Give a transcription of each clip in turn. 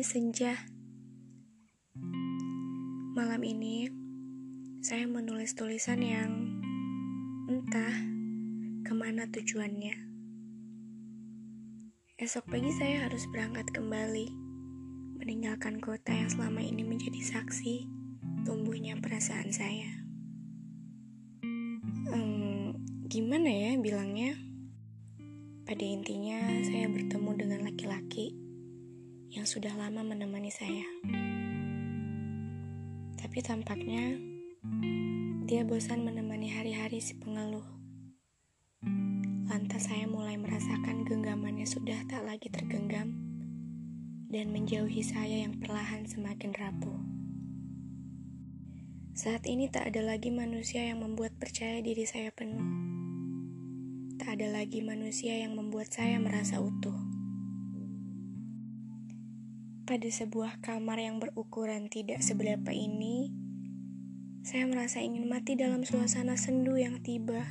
senja. Malam ini, saya menulis tulisan yang entah ke mana tujuannya. Esok pagi saya harus berangkat kembali, meninggalkan kota yang selama ini menjadi saksi tumbuhnya perasaan saya. Hmm, gimana ya bilangnya? Pada intinya, saya bertemu dengan laki-laki yang sudah lama menemani saya. Tapi tampaknya dia bosan menemani hari-hari si pengeluh. Lantas saya mulai merasakan genggamannya sudah tak lagi tergenggam dan menjauhi saya yang perlahan semakin rapuh. Saat ini tak ada lagi manusia yang membuat percaya diri saya penuh. Tak ada lagi manusia yang membuat saya merasa utuh. Pada sebuah kamar yang berukuran tidak seberapa ini, saya merasa ingin mati dalam suasana sendu yang tiba,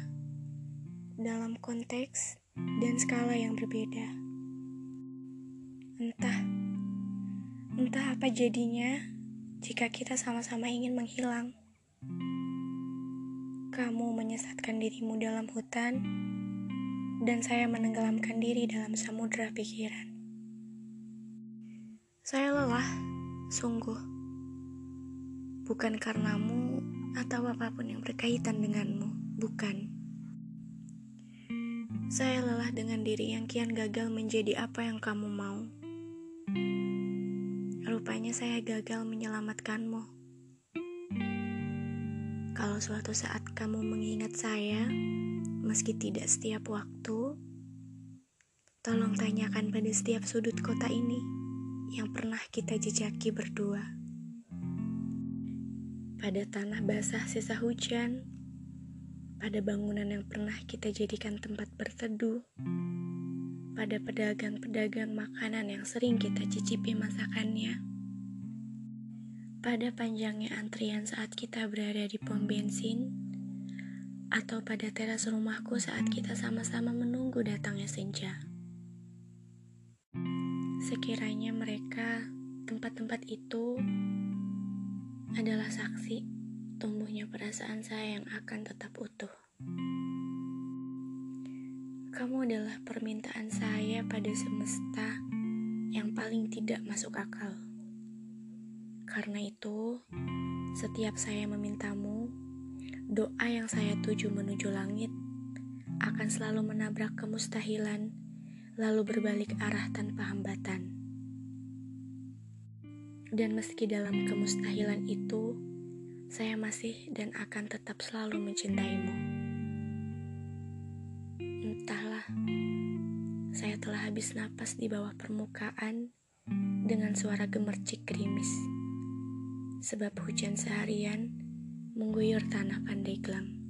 dalam konteks dan skala yang berbeda. Entah, entah apa jadinya jika kita sama-sama ingin menghilang. Kamu menyesatkan dirimu dalam hutan, dan saya menenggelamkan diri dalam samudera pikiran. Saya lelah, sungguh. Bukan karenamu atau apa pun yang berkaitan denganmu, bukan. Saya lelah dengan diri yang kian gagal menjadi apa yang kamu mau. Rupanya saya gagal menyelamatkanmu. Kalau suatu saat kamu mengingat saya, meski tidak setiap waktu, tolong tanyakan pada setiap sudut kota ini yang pernah kita jejaki berdua. Pada tanah basah sisa hujan, pada bangunan yang pernah kita jadikan tempat berteduh, pada pedagang-pedagang makanan yang sering kita cicipi masakannya, pada panjangnya antrian saat kita berada di pom bensin, atau pada teras rumahku saat kita sama-sama menunggu datangnya senja. Sekiranya mereka, tempat-tempat itu adalah saksi tumbuhnya perasaan saya yang akan tetap utuh. Kamu adalah permintaan saya pada semesta yang paling tidak masuk akal. Karena itu, setiap saya memintamu, doa yang saya tuju menuju langit akan selalu menabrak kemustahilan lalu berbalik arah tanpa hambatan. Dan meski dalam kemustahilan itu, saya masih dan akan tetap selalu mencintaimu. Entahlah, saya telah habis napas di bawah permukaan dengan suara gemercik gerimis. Sebab hujan seharian mengguyur tanah Pandeglang.